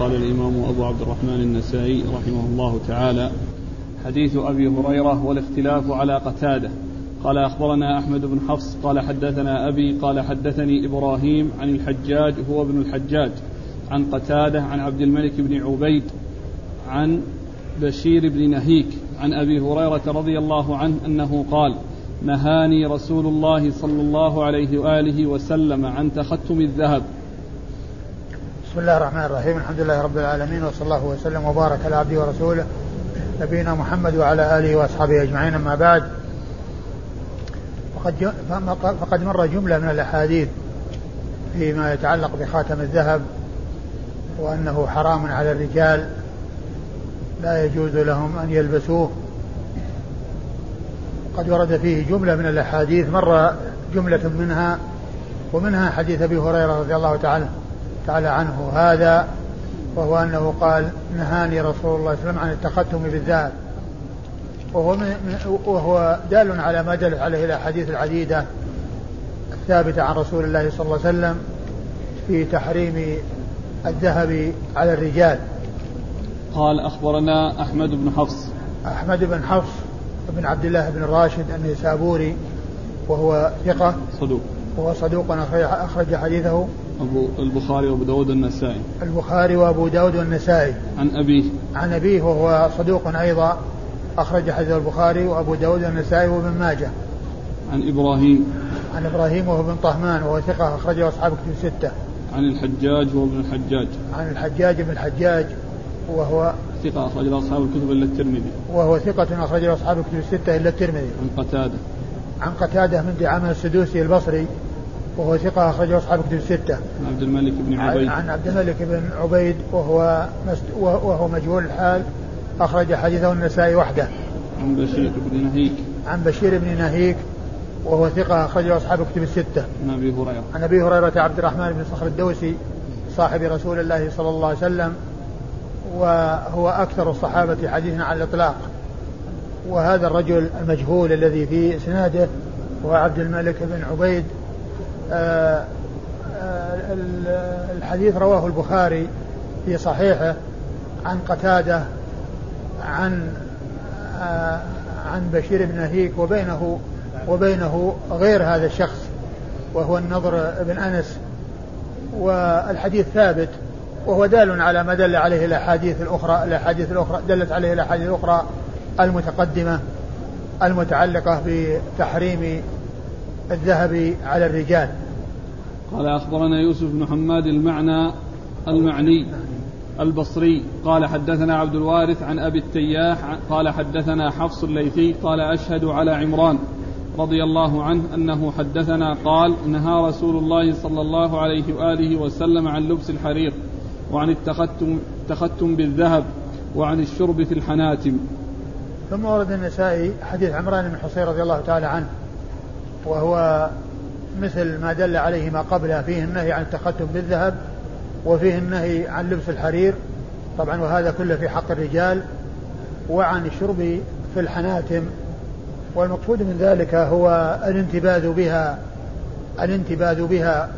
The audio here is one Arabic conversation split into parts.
قال الإمام أبو عبد الرحمن النسائي رحمه الله تعالى حديث أبي هريرة والاختلاف على قتادة. قال أخبرنا أحمد بن حفص قال حدثنا أبي قال حدثني إبراهيم عن الحجاج هو ابن الحجاج عن قتادة عن عبد الملك بن عبيد عن بشير بن نهيك عن أبي هريرة رضي الله عنه أنه قال نهاني رسول الله صلى الله عليه وآله وسلم عن تختم الذهب. بسم الله الرحمن الرحيم. الحمد لله رب العالمين وصلى الله وسلم وبارك على عبده ورسوله نبينا محمد وعلى آله وأصحابه أجمعين. أما بعد فقد فقد مر جملة من الأحاديث فيما يتعلق بخاتم الذهب وأنه حرام على الرجال لا يجوز لهم أن يلبسوه. قد ورد فيه جملة من الأحاديث مر جملة منها ومنها حديث أبي هريرة رضي الله تعالى تعالى عنه هذا وهو أنه قال نهاني رسول الله صلى الله عليه وسلم عن التختم بالذهب وهو, وهو دال على ما دلت عليه الأحاديث العديدة الثابتة عن رسول الله صلى الله عليه وسلم في تحريم الذهب على الرجال. قال أخبرنا أحمد بن حفص. أحمد بن حفص بن عبد الله بن راشد النيسابوري وهو ثقة. صدوق. وهو صدوق أخرج حديثه. أبو البخاري وأبو داود النسائي البخاري وأبو داود والنسائي. عن أبيه. عن أبيه وهو صدوق أيضا. أخرج حديث البخاري وأبو داود والنسائي وابن ماجه. عن إبراهيم. عن إبراهيم وهو بن طهمان وهو ثقة أخرجه أصحاب كتب ستة عن الحجاج وهو ابن الحجاج. عن الحجاج بن الحجاج وهو ثقة أخرج أصحاب الكتب إلا الترمذي. وهو ثقة أخرج أصحاب الكتب الستة إلا الترمذي. عن قتادة. عن قتادة من دعامة السدوسي البصري. وهو ثقة أخرجه أصحاب كتب الستة. عن عبد الملك بن عبيد. عن عبد الملك بن عبيد وهو وهو مجهول الحال أخرج حديثه النسائي وحده. عن بشير بن نهيك. عن بشير بن نهيك وهو ثقة أخرجه أصحاب كتب الستة. عن أبي هريرة. عن أبي هريرة عبد الرحمن بن صخر الدوسي صاحب رسول الله صلى الله عليه وسلم وهو أكثر الصحابة حديثا على الإطلاق. وهذا الرجل المجهول الذي في إسناده هو عبد الملك بن عبيد الحديث رواه البخاري في صحيحه عن قتاده عن عن بشير بن نهيك وبينه وبينه غير هذا الشخص وهو النضر بن أنس. والحديث ثابت وهو دال على ما دل عليه الأحاديث الأخرى الأحاديث الأخرى دلت عليه الأحاديث الأخرى المتقدمة المتعلقة بتحريم الذهب على الرجال. قال أخبرنا يوسف بن حماد المعنى المعني البصري. قال حدثنا عبد الوارث عن أبي التياح. قال حدثنا حفص الليثي. قال أشهد على عمران رضي الله عنه أنه حدثنا قال نهى رسول الله صلى الله عليه وآله وسلم عن لبس الحرير وعن التختم, التختم بالذهب وعن الشرب في الحناتم. ثم ورد النسائي حديث عمران بن حصين رضي الله تعالى عنه. وهو مثل ما دل عليه ما قبله فيه النهي عن التختم بالذهب وفيه النهي عن لبس الحرير. طبعا وهذا كله في حق الرجال وعن الشرب في الحناتم. والمقصود من ذلك هو الانتباذ بها الانتباذ بها.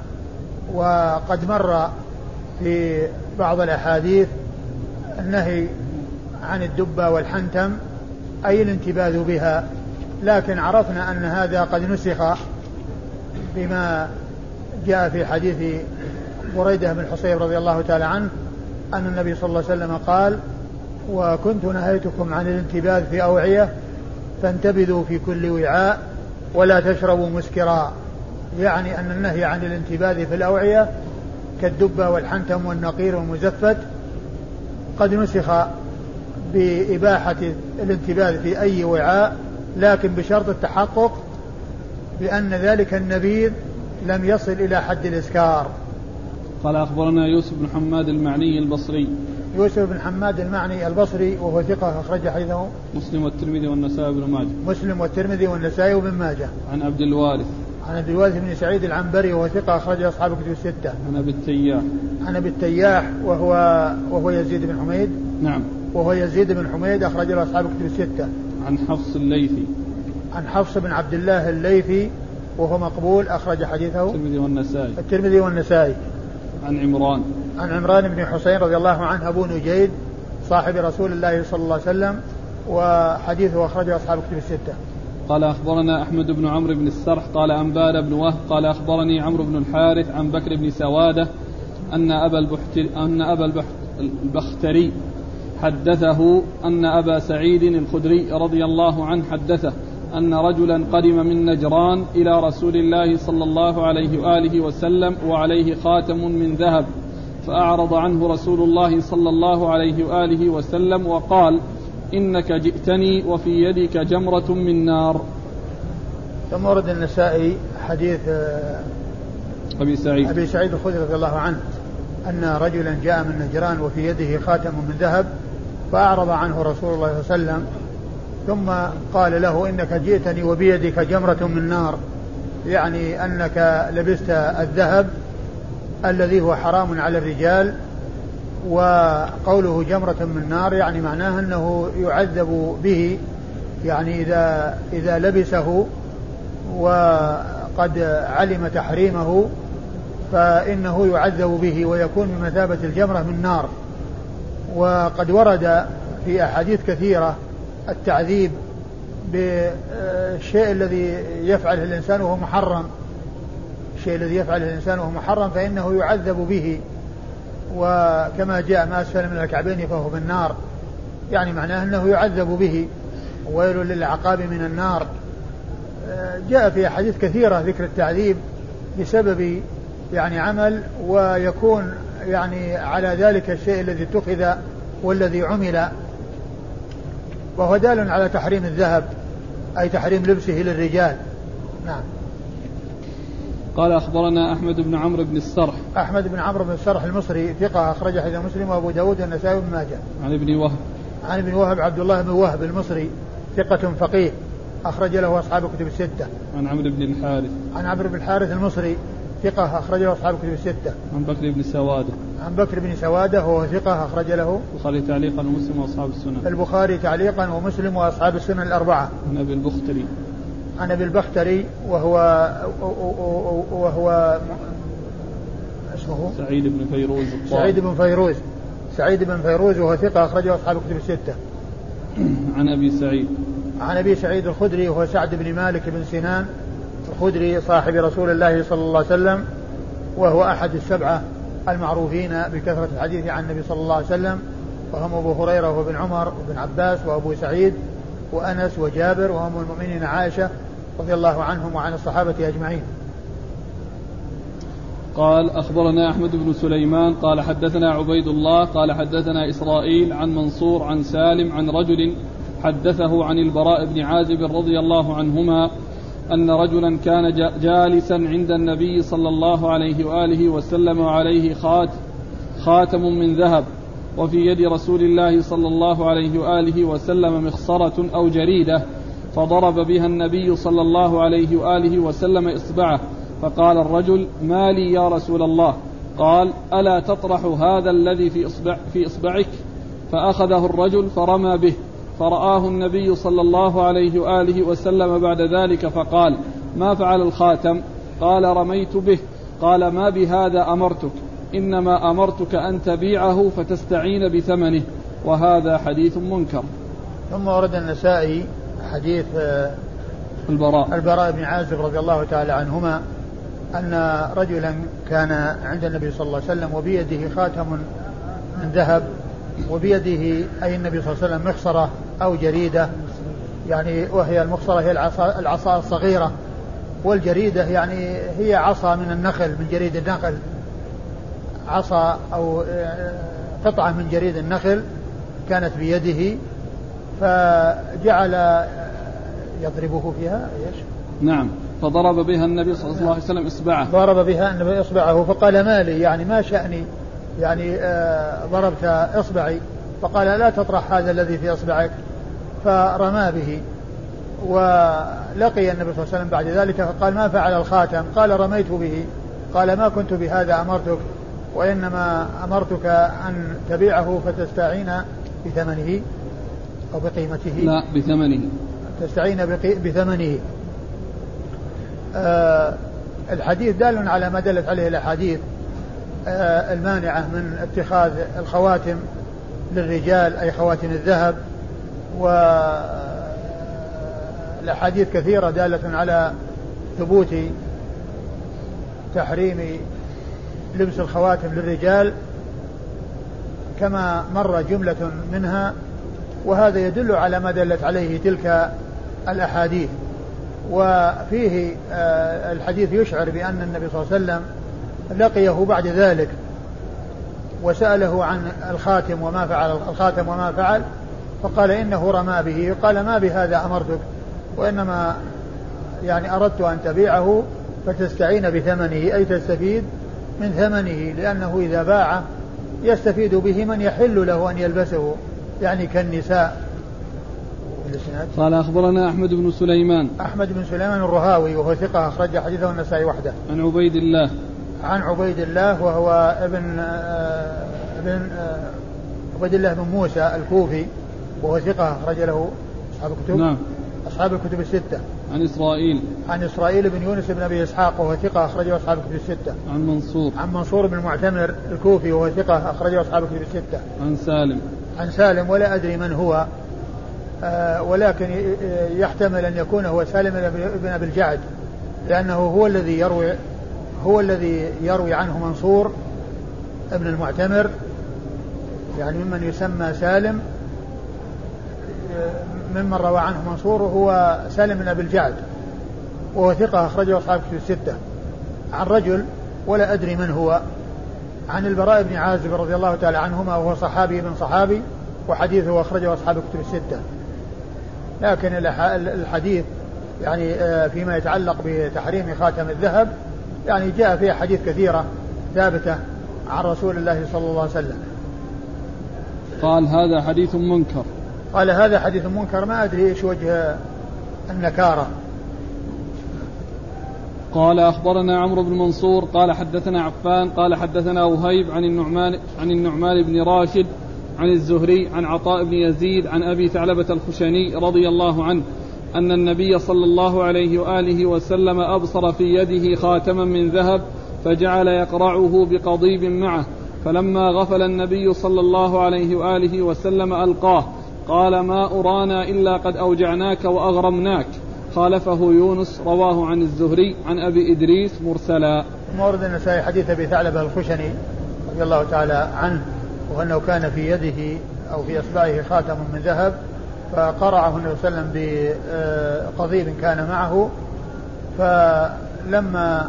وقد مر في بعض الأحاديث النهي عن الدبة والحنتم أي الانتباذ بها. لكن عرفنا أن هذا قد نسخ بما جاء في حديث بريدة بن حصيب رضي الله تعالى عنه أن النبي صلى الله عليه وسلم قال وكنت نهيتكم عن الانتباذ في أوعية فانتبذوا في كل وعاء ولا تشربوا مسكرا. يعني أن النهي عن الانتباذ في الأوعية كالدبة والحنتم والنقير والمزفت قد نسخ بإباحة الانتباذ في أي وعاء لكن بشرط التحقق بأن ذلك النبيذ لم يصل إلى حد الإسكار. قال أخبرنا يوسف بن حماد المعني البصري. يوسف بن حماد المعني البصري وهو ثقة أخرج حديثه. مسلم والترمذي والنسائي بن ماجه. مسلم والترمذي والنسائي وابن ماجه. عن عبد الوارث. عن عبد الوارث بن سعيد العنبري وهو ثقة أخرج أصحاب كتب الستة. عن أبي التياح. عن أبي التياح وهو وهو يزيد بن حميد. نعم. وهو يزيد بن حميد أخرج له أصحاب كتب الستة. عن حفص الليثي. عن حفص بن عبد الله الليثي وهو مقبول أخرج حديثه. الترمذي والنسائي. الترمذي والنسائي. عن عمران. عن عمران بن حسين رضي الله عنه أبو نجيد صاحب رسول الله صلى الله عليه وسلم وحديثه أخرجه أصحاب كتب الستة. قال أخبرنا أحمد بن عمرو بن السرح قال أنبانا بن وهب قال أخبرني عمرو بن الحارث عن بكر بن سوادة أن أبا البحتري أن أبا البختري حدثه أن أبا سعيد الخدري رضي الله عنه حدثه أن رجلا قدم من نجران إلى رسول الله صلى الله عليه وآله وسلم وعليه خاتم من ذهب فأعرض عنه رسول الله صلى الله عليه وآله وسلم وقال إنك جئتني وفي يدك جمرة من نار. ثم ورد النسائي حديث آه، أبي سعيد. أبي سعيد الخدري رضي الله عنه أن رجلا جاء من نجران وفي يده خاتم من ذهب فأعرض عنه رسول الله صلى الله عليه وسلم ثم قال له إنك جئتني وبيدك جمرة من نار يعني أنك لبست الذهب الذي هو حرام على الرجال وقوله جمرة من نار يعني معناه أنه يعذب به يعني إذا إذا لبسه وقد علم تحريمه فإنه يعذب به ويكون بمثابة الجمرة من نار. وقد ورد في أحاديث كثيرة التعذيب بالشيء الذي يفعله الإنسان وهو محرم. الشيء الذي يفعله الإنسان وهو محرم فإنه يعذب به. وكما جاء ما أسفل من الكعبين فهو بالنار يعني معناه أنه يعذب به. ويل للعقاب من النار. جاء في أحاديث كثيرة ذكر التعذيب بسبب يعني عمل ويكون يعني على ذلك الشيء الذي اتخذ والذي عمل وهو دال على تحريم الذهب أي تحريم لبسه للرجال. نعم. قال أخبرنا أحمد بن عمرو بن السرح. أحمد بن عمرو بن السرح المصري ثقة أخرج حديث مسلم وأبو داود والنسائي وابن ماجه. عن ابن وهب. عن ابن وهب عبد الله بن وهب المصري ثقة فقيه أخرج له أصحاب الكتب الستة. عن عمرو بن الحارث. عن عمرو بن الحارث المصري ثقة أخرج له أصحاب الكتب الستة. عن بكر بن سوادة. عن بكر بن سوادة وهو ثقة أخرج له. البخاري تعليقا ومسلم وأصحاب السنن. البخاري تعليقا ومسلم وأصحاب السنن الأربعة. عن أبي البختري. عن أبي البختري وهو وهو اسمه سعيد بن فيروز سعيد بن فيروز سعيد بن فيروز وهو ثقة أخرجه أصحاب الكتب الستة. عن أبي سعيد. عن أبي سعيد الخدري وهو سعد بن مالك بن سنان الخدري صاحب رسول الله صلى الله عليه وسلم وهو أحد السبعة المعروفين بكثرة الحديث عن النبي صلى الله عليه وسلم وهم أبو هريرة وابن عمر وابن عباس وأبو سعيد وأنس وجابر وهم المؤمنين عائشة رضي الله عنهم وعن الصحابة أجمعين. قال أخبرنا أحمد بن سليمان قال حدثنا عبيد الله قال حدثنا إسرائيل عن منصور عن سالم عن رجل حدثه عن البراء بن عازب رضي الله عنهما أن رجلا كان جالسا عند النبي صلى الله عليه وآله وسلم وعليه خات خاتم من ذهب وفي يد رسول الله صلى الله عليه وآله وسلم مخصرة أو جريدة فضرب بها النبي صلى الله عليه وآله وسلم إصبعه فقال الرجل ما لي يا رسول الله؟ قال ألا تطرح هذا الذي في إصبع في إصبعك؟ فأخذه الرجل فرمى به فرآه النبي صلى الله عليه وآله وسلم بعد ذلك فقال ما فعل الخاتم؟ قال رميت به. قال ما بهذا أمرتك؟ إنما أمرتك أن تبيعه فتستعين بثمنه. وهذا حديث منكر. ثم ورد النسائي حديث آه، البراء. البراء بن عازب رضي الله تعالى عنهما أن رجلا كان عند النبي صلى الله عليه وسلم وبيده خاتم من ذهب وبيده أي النبي صلى الله عليه وسلم مخصرة أو جريدة يعني وهي المخصرة هي العصا, العصا الصغيرة. والجريدة يعني هي عصا من النخل من جريد النخل. عصا أو آه، قطعة من جريد النخل كانت بيده فجعل يضربه فيها إيش؟ نعم. فضرب بها النبي صلى الله عليه وسلم إصبعه. ضرب بها النبي إصبعه فقال ما لي؟ يعني ما شأني؟ يعني آه ضربت إصبعي. فقال لا تطرح هذا الذي في إصبعك. فرمى به ولقي النبي صلى الله عليه وسلم بعد ذلك فقال ما فعل الخاتم؟ قال رميت به. قال ما كنت بهذا أمرتك وإنما أمرتك أن تبيعه فتستعين بثمنه أو بقيمته. لا بثمنه. تستعين بثمنه. آه الحديث دال على ما دلت عليه الأحاديث آه، المانعة من اتخاذ الخواتم للرجال أي خواتم الذهب. والأحاديث كثيرة دالة على ثبوت تحريم لبس الخواتم للرجال كما مر جملة منها وهذا يدل على ما دلت عليه تلك الأحاديث. وفيه آه، الحديث يشعر بأن النبي صلى الله عليه وسلم لقيه بعد ذلك وسأله عن الخاتم وما فعل الخاتم وما فعل فقال إنه رمى به قال ما بهذا أمرتك؟ وإنما يعني أردت أن تبيعه فتستعين بثمنه أي تستفيد من ثمنه لأنه إذا باعه يستفيد به من يحل له أن يلبسه يعني كالنساء. قال أخبرنا أحمد بن سليمان. أحمد بن سليمان الرهاوي وهو ثقة أخرج حديثه النسائي وحده. عن عبيد الله. عن عبيد الله وهو ابن آه، ابن آه، عبيد الله بن موسى الكوفي. وهو ثقة أخرج له أصحاب الكتب. نعم. أصحاب الكتب الستة. عن إسرائيل. عن إسرائيل بن يونس بن أبي إسحاق وهو ثقة أخرجه أصحاب الكتب الستة. عن منصور. عن منصور بن المعتمر الكوفي وهو ثقة أخرجه أصحاب الكتب الستة. عن سالم. عن سالم ولا أدري من هو آه ولكن يحتمل أن يكون هو سالم بن أبي الجعد لأنه هو الذي يروي هو الذي يروي عنه منصور ابن المعتمر يعني ممن يسمى سالم ممن روى عنه منصور هو سالم بن أبي الجعد وهو ثقة أخرجه أصحاب كتب الستة. عن رجل ولا أدري من هو عن البراء بن عازب رضي الله تعالى عنهما وهو صحابي بن صحابي وحديثه أخرجه أصحاب كتب الستة. لكن الحديث يعني آه، فيما يتعلق بتحريم خاتم الذهب يعني جاء فيها حديث كثيرة ثابتة عن رسول الله صلى الله عليه وسلم. قال هذا حديث منكر. قال هذا حديث منكر ما أدري إيش وجه النكارة. قال أخبرنا عمرو بن منصور قال حدثنا عفان قال حدثنا وهيب عن النعمان عن النعمان بن راشد عن الزهري عن عطاء بن يزيد عن أبي ثعلبة الخشني رضي الله عنه أن النبي صلى الله عليه وآله وسلم أبصر في يده خاتما من ذهب فجعل يقرعه بقضيب معه فلما غفل النبي صلى الله عليه وآله وسلم ألقاه قال ما أرانا إلا قد أوجعناك وأغرمناك. خالفه يونس رواه عن الزهري عن أبي إدريس مرسلا. مورد النسائي حديث أبي ثعلبة الخشني رضي الله تعالى عنه وأنه كان في يده أو في إصبعه خاتم من ذهب فقرعه النبي صلى الله عليه وسلم بقضيب كان معه فلما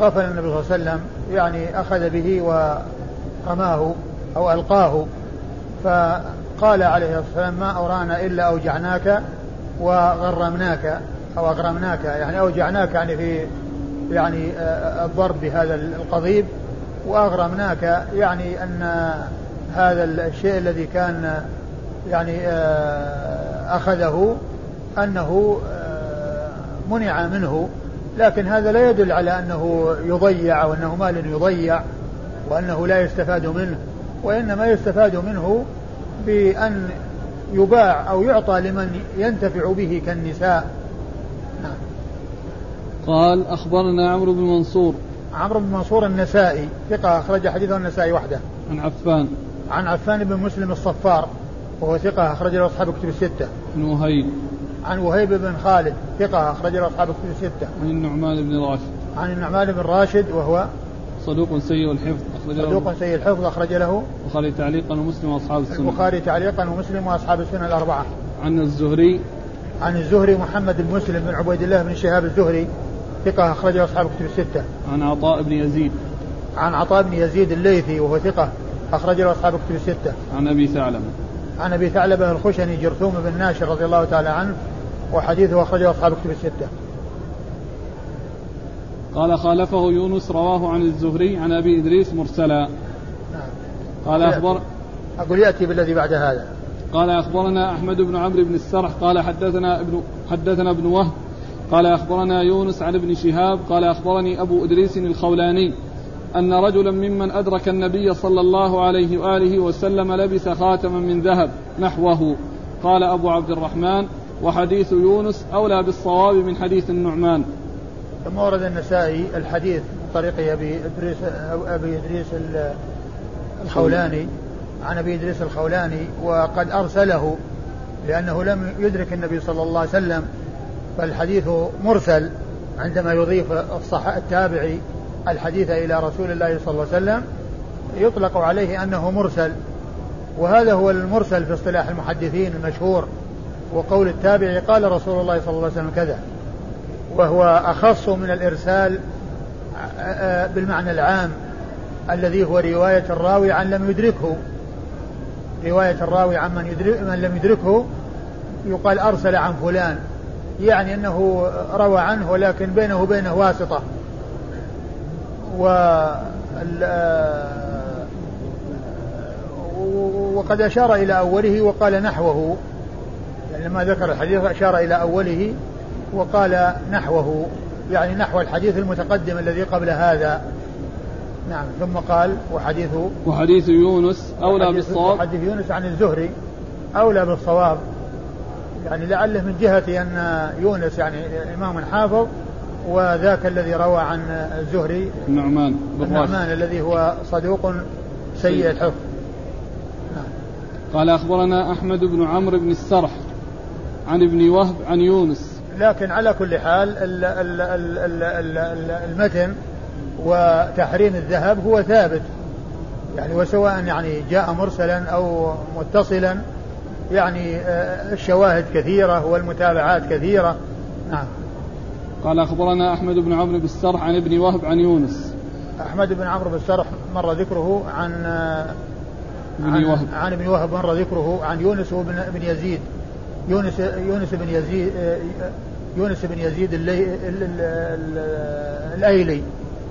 غفل النبي صلى الله عليه وسلم يعني أخذ به ورماه أو ألقاه فقال عليه الصلاة والسلام ما أورانا إلا أوجعناك وغرمناك أو أغرمناك. يعني أوجعناك يعني في يعني الضرب بهذا القضيب وأغرمناك يعني أن هذا الشيء الذي كان يعني آه، أخذه أنه آه، منع منه. لكن هذا لا يدل على أنه يضيع أو أنه مال يضيع وأنه لا يستفاد منه وإنما يستفاد منه بأن يباع أو يعطى لمن ينتفع به كالنساء نعم. قال أخبرنا عمرو بن منصور عمرو بن منصور النسائي ثقة أخرج حديثه النسائي وحده عن عفان عن عفان بن مسلم الصفار وهو ثقة أخرج له أصحاب كتب الستة. عن وهيب. عن وهيب بن خالد ثقة أخرج له أصحاب كتب الستة. عن النعمان بن راشد. عن النعمان بن راشد وهو صدوق سيء الحفظ أخرج له صدوق سيء الحفظ أخرج له البخاري تعليقا ومسلم وأصحاب السنة. البخاري تعليقا ومسلم وأصحاب السنة الأربعة. عن الزهري. عن الزهري محمد بن مسلم بن عبيد الله بن شهاب الزهري ثقة أخرج له أصحاب كتب الستة. عن عطاء بن يزيد. عن عطاء بن يزيد الليثي وهو ثقة أخرج له أصحاب كتب الستة. عن أبي ثعلبة. عن أبي ثعلبة الخشني جرثوم بن ناشر رضي الله تعالى عنه وحديثه أخرجه أصحاب الكتب الستة. قال خالفه يونس رواه عن الزهري عن أبي إدريس مرسلا. نعم. قال اخبر أقول يأتي بالذي بعد هذا. قال أخبرنا أحمد بن عمرو بن السرح قال حدثنا ابن حدثنا ابن وهب قال أخبرنا يونس عن ابن شهاب قال أخبرني أبو إدريس الخولاني أن رجلا ممن أدرك النبي صلى الله عليه وآله وسلم لبس خاتما من ذهب نحوه قال أبو عبد الرحمن وحديث يونس أولى بالصواب من حديث النعمان ثم ورد النسائي الحديث طريق أبي ادريس أبي إدريس الخولاني عن أبي إدريس الخولاني وقد أرسله لأنه لم يدرك النبي صلى الله عليه وسلم فالحديث مرسل عندما يضيف الصح التابعي الحديث إلى رسول الله صلى الله عليه وسلم يطلق عليه أنه مرسل. وهذا هو المرسل في اصطلاح المحدثين المشهور وقول التابعي قال رسول الله صلى الله عليه وسلم كذا. وهو أخص من الإرسال بالمعنى العام الذي هو رواية الراوي عن لم يدركه. رواية الراوي عن من, يدرك من لم يدركه يقال أرسل عن فلان يعني أنه روى عنه ولكن بينه وبينه واسطة. و وقد أشار إلى أوله وقال نحوه. يعني لما ذكر الحديث أشار إلى أوله وقال نحوه يعني نحو الحديث المتقدم الذي قبل هذا. نعم ثم قال وحديث وحديث يونس أولى بالصواب. حديث يونس عن الزهري أولى بالصواب. يعني لعله من جهة أن يونس يعني إمام حافظ وذاك الذي روى عن الزهري النعمان النعمان الذي هو صدوق سيء. الحفظ. نعم. قال أخبرنا أحمد بن عمرو بن السرح عن ابن وهب عن يونس. لكن على كل حال المتن وتحريم الذهب هو ثابت. يعني وسواء يعني جاء مرسلا أو متصلا يعني آه، الشواهد كثيرة والمتابعات كثيرة. نعم. قال أخبرنا أحمد بن عمرو بن السرح عن ابن وهب عن يونس. أحمد بن عمرو بن السرح مر ذكره عن ابن وهب. عن ابن وهب مر ذكره عن يونس بن يزيد. يونس يونس بن يزيد يونس بن يزيد الأيلي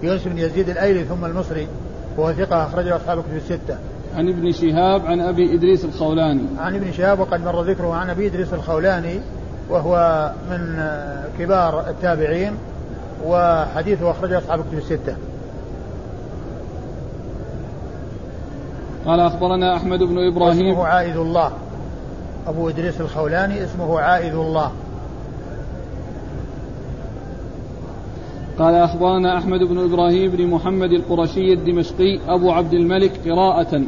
يونس بن يزيد الأيلي ثم المصري وهو ثقة أخرجه أصحاب الكتب الستة. عن ابن شهاب عن أبي إدريس الخولاني. عن ابن شهاب وقد مر ذكره عن أبي إدريس الخولاني وهو من كبار التابعين وحديثه أخرجه أصحاب الكتب الستة. قال أخبرنا أحمد بن إبراهيم اسمه عائد الله أبو إدريس الخولاني اسمه عائذ الله. قال أخبرنا أحمد بن إبراهيم بن محمد القرشي الدمشقي أبو عبد الملك قراءة.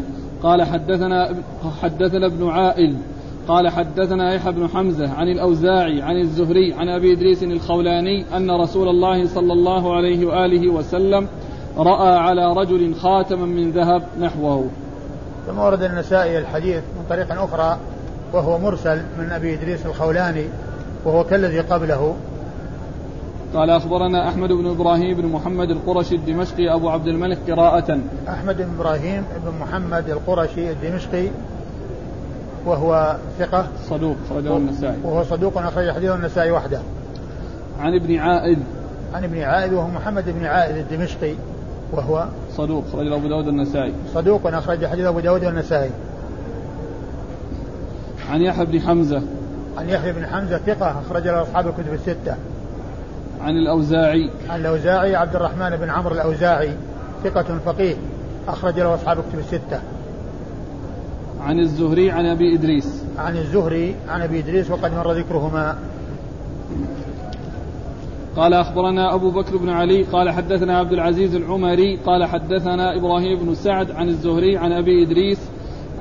قال حدثنا حدثنا ابن عائل. قال حدثنا يحيى بن حمزة عن الأوزاعي عن الزهري عن أبي إدريس الخولاني أن رسول الله صلى الله عليه وآله وسلم رأى على رجل خاتما من ذهب نحوه. ثم ورد النسائي الحديث من طريق أخرى وهو مرسل من أبي إدريس الخولاني وهو كالذي قبله. قال أخبرنا أحمد بن إبراهيم بن محمد القرشي الدمشقي أبو عبد الملك قراءة. أحمد بن إبراهيم بن محمد القرشي الدمشقي وهو ثقة. صدوق أخرجه النسائي. وهو صدوق أخرج حديثه النسائي وحده. عن ابن عائد عن ابن عائد وهو محمد بن عائد الدمشقي وهو صدوق أخرج أبو داود النسائي. صدوق أخرج حديث أبو داود والنسائي عن يحيى بن حمزة. عن يحيى بن حمزة ثقة أخرج له أصحاب الكتب الستة. عن الأوزاعي. عن الأوزاعي عبد الرحمن بن عمرو الأوزاعي ثقة فقيه أخرج له أصحاب الكتب الستة. عن الزهري عن أبي إدريس. عن الزهري عن أبي إدريس وقد مر ذكرهما. قال أخبرنا أبو بكر بن علي قال حدثنا عبد العزيز العمري قال حدثنا إبراهيم بن سعد عن الزهري عن أبي إدريس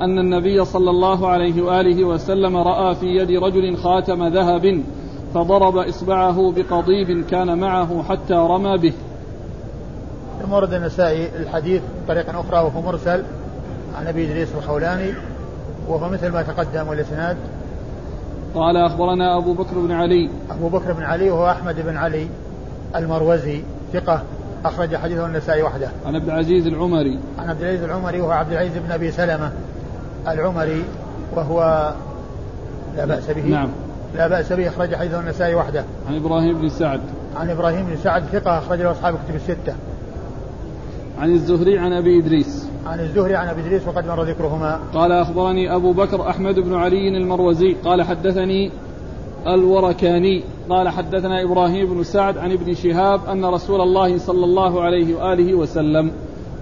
أن النبي صلى الله عليه وآله وسلم رأى في يد رجل خاتم ذهب فضرب إصبعه بقضيب كان معه حتى رمى به ثم ورد النسائي الحديث بطريقة أخرى وهو مرسل عن أبي إدريس الخولاني وهو مثل ما تقدم والإسناد قال أخبرنا أبو بكر بن علي أبو بكر بن علي وهو أحمد بن علي المروزي ثقة أخرج حديثه النسائي وحده. عن عبد العزيز العمري. عن عبد العزيز العمري وهو عبد العزيز بن أبي سلمة العمري وهو لا بأس به. نعم. لا بأس به أخرج حديثه النسائي وحده. عن إبراهيم بن سعد. عن إبراهيم بن سعد ثقة أخرج له أصحاب الكتب الستة. عن الزهري عن أبي إدريس. عن الزهري عن أبي إدريس وقد مر ذكرهما. قال أخبرني أبو بكر أحمد بن علي المروزي قال حدثني الوركاني قال حدثنا إبراهيم بن سعد عن ابن شهاب أن رسول الله صلى الله عليه وآله وسلم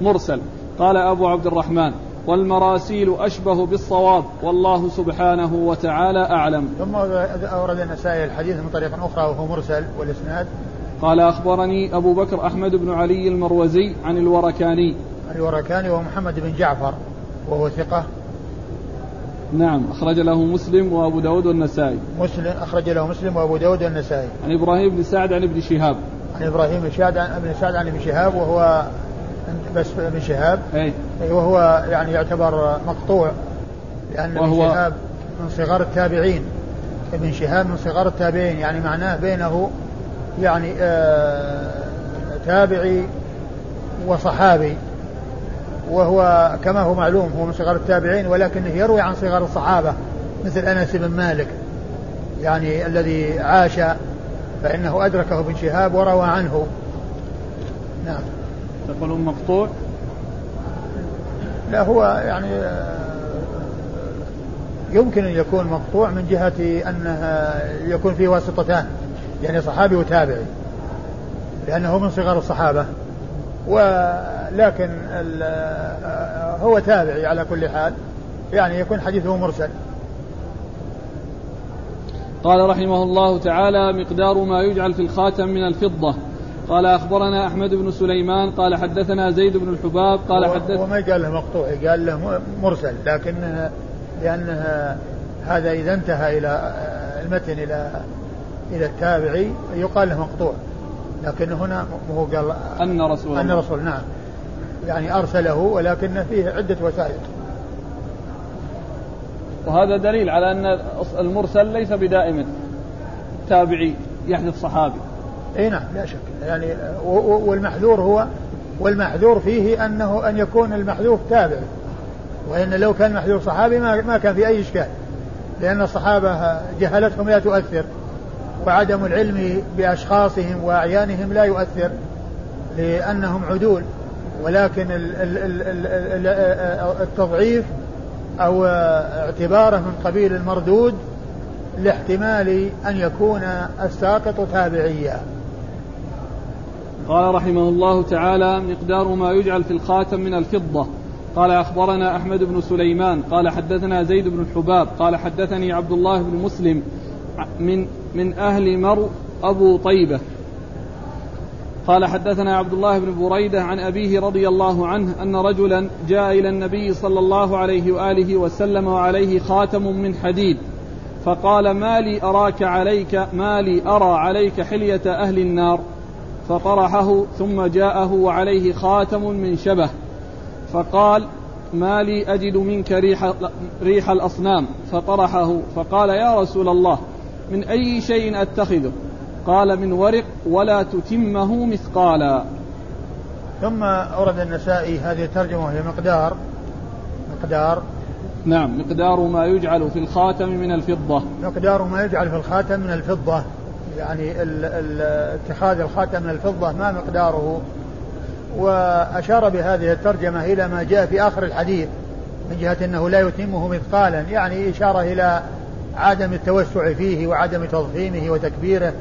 مرسل. قال أبو عبد الرحمن والمراسيل أشبه بالصواب والله سبحانه وتعالى أعلم. ثم أورد النسائي الحديث من طريق أخرى وهو مرسل والإسناد. قال أخبرني أبو بكر أحمد بن علي المروزي عن الوركاني. الوركاني وهو محمد بن جعفر وهو ثقة. نعم أخرج له مسلم وأبو داود والنسائي. مسلم أخرج له مسلم وأبو داود والنسائي. عن إبراهيم بن سعد عن ابن شهاب. عن إبراهيم بن سعد عن ابن سعد عن ابن شهاب وهو بس ابن شهاب. أي وهو يعني يعتبر مقطوع لأن ابن وهو- شهاب من صغار التابعين. ابن شهاب من صغار التابعين يعني معناه بينه يعني آه تابعي وصحابي. وهو كما هو معلوم هو من صغار التابعين ولكنه يروي عن صغار الصحابة مثل أنس بن مالك. يعني الذي عاش فإنه أدركه ابن شهاب وروى عنه. نعم. تقولون مقطوع؟ لا هو يعني آه، يمكن أن يكون مقطوع من جهة أنه يكون فيه واسطتان يعني صحابي وتابعي لأنه من صغار الصحابة. ولكن ال- آه، هو تابعي على كل حال يعني يكون حديثه مرسل. قال رحمه الله تعالى مقدار ما يجعل في الخاتم من الفضة. قال أخبرنا أحمد بن سليمان قال حدثنا زيد بن الحباب قال هو- حدث هو ما قال له مقطوع قال له مرسل لكن لأنه هذا إذا انتهى آه، المتن إلى إلى التابعي يقال له مقطوع لكن هنا هو قال أن رسول الله. رسول نعم. يعني أرسله ولكن فيه عدة وسائط وهذا دليل على أن المرسل ليس بدائما تابعي يحدث صحابي. اي نعم. لا شك. يعني والمحذور هو والمحذور فيه أنه أن يكون المحذوف تابع. وإن لو كان المحذوف صحابي ما ما كان في أي إشكال. لأن الصحابة جهلتهم لا تؤثر وعدم العلم بأشخاصهم وأعيانهم لا يؤثر لأنهم عدول. ولكن ال- ال- ال- ال- ال- التضعيف أو اعتباره من قبيل المردود لاحتمال أن يكون الساقط تابعيا قال رحمه الله تعالى مقدار ما يجعل في الخاتم من الفضة. قال أخبرنا أحمد بن سليمان. قال حدثنا زيد بن الحباب قال حدثني عبد الله بن مسلم من من أهل مر أبو طيبة. قال حدثنا عبد الله بن بريدة عن أبيه رضي الله عنه أن رجلا جاء إلى النبي صلى الله عليه وآله وسلم وعليه خاتم من حديد. فقال ما لي أراك عليك ما لي أرى عليك حلية أهل النار. فطرحه ثم جاءه وعليه خاتم من شبه فقال ما لي أجد منك ريح, ريح الأصنام فطرحه فقال يا رسول الله من أي شيء أتخذه قال من ورق ولا تتمه مثقالا ثم أورد النسائي هذه الترجمة وهي مقدار مقدار نعم مقدار ما يجعل في الخاتم من الفضة. مقدار ما يجعل في الخاتم من الفضة. يعني ال ال اتخاذ الخاتم من الفضة ما مقداره وأشار بهذه الترجمة إلى ما جاء في آخر الحديث من جهة أنه لا يتمه مثقالا يعني إشارة إلى عدم التوسع فيه وعدم تضخيمه وتكبيره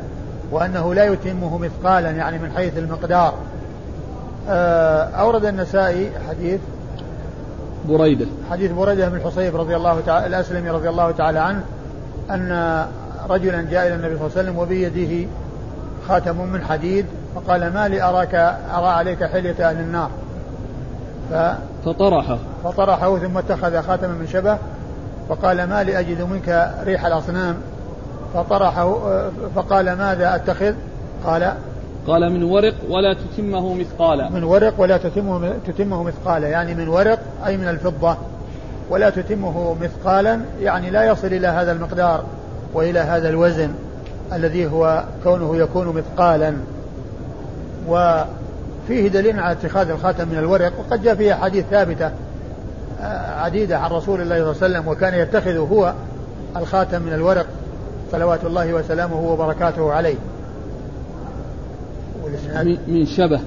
وأنه لا يتمه مثقالا يعني من حيث المقدار. آه، أورد النسائي حديث بريدة. حديث بريدة بن الحصيب رضي الله تعالى الأسلمي رضي الله تعالى عنه أن رجلا جاء إلى النبي صلى الله عليه وسلم وبيده خاتم من حديد فقال ما لي أراك أرى عليك حلية أهل النار. ف- فطرحه. فطرحه ثم اتخذ خاتما من شبه فقال ما لي أجد منك ريح الأصنام. فطرحه فقال ماذا أتخذ؟ قال قال من ورق ولا تتمه مثقالا. من ورق ولا تتمه تتمه مثقالا يعني من ورق أي من الفضة ولا تتمه مثقالا يعني لا يصل إلى هذا المقدار. وإلى هذا الوزن الذي هو كونه يكون مثقالا. وفيه دليل على اتخاذ الخاتم من الورق وقد جاء فيه أحاديث ثابتة آه، عديدة عن رسول الله صلى الله عليه وسلم وكان يتخذ هو الخاتم من الورق صلوات الله وسلامه وبركاته عليه. من شبه.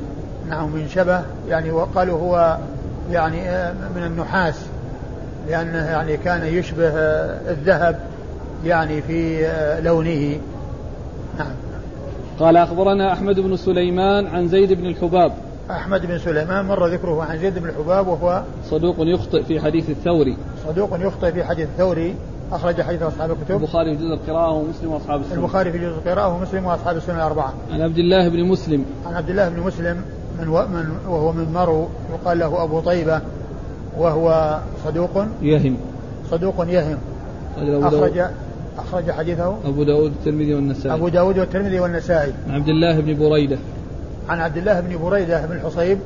نعم من شبه يعني وقالوا هو يعني آه، من النحاس لأنه يعني كان يشبه آه، الذهب. يعني في آه، لونه. نعم. قال أخبرنا أحمد بن سليمان عن زيد بن الحباب. أحمد بن سليمان مر ذكره عن زيد بن الحباب وهو صدوق يخطئ في حديث الثوري. صدوق يخطئ في حديث الثوري. أخرج حديث أصحاب الكتب. البخاري في جزء القراءة ومسلم وأصحاب السنة. البخاري في جزء القراءة ومسلم وأصحاب السنة الأربعة. عن عبد الله بن مسلم. عن عبد الله بن مسلم من, و... من وهو من مرو. يقال له أبو طيبة وهو صدوق. يهم. صدوق يهم. أخرج أخرج حديثه. أبو داود والترمذي والنسائي. أبو داود والترمذي والنسائي. عن عبد الله بن بريدة. عن عبد الله بن بريدة بن الحصيب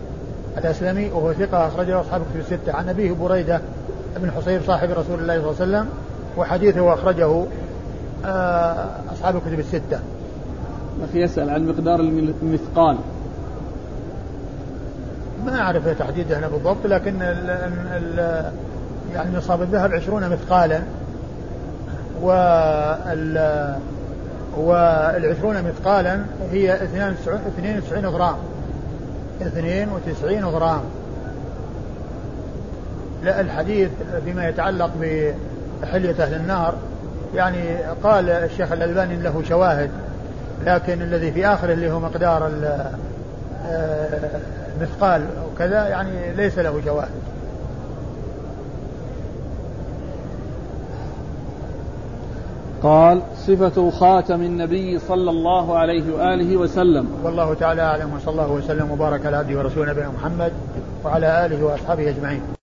الأسلمي وهو ثقة أخرجه أصحاب كتب الستة. عن أبيه بريدة بن حصيب صاحب رسول الله صلى الله عليه وسلم وحديثه أخرجه آه، أصحاب الكتب الستة. أخي يسأل عن مقدار المثقال. ما أعرف تحديده أنا بالضبط لكن ال ال يعني نصاب الذهب عشرون مثقالا. وال والعشرون مثقالا هي 92 غرام. 92 غرام. لا الحديث فيما يتعلق بحلية أهل النار يعني قال الشيخ الألباني له شواهد لكن الذي في آخره اللي هو مقدار مثقال وكذا يعني ليس له شواهد. قال صفة خاتم النبي صلى الله عليه وآله وسلم. والله تعالى أعلم وصلى الله وسلم وبارك على عبده ورسوله نبينا محمد وعلى آله وأصحابه أجمعين.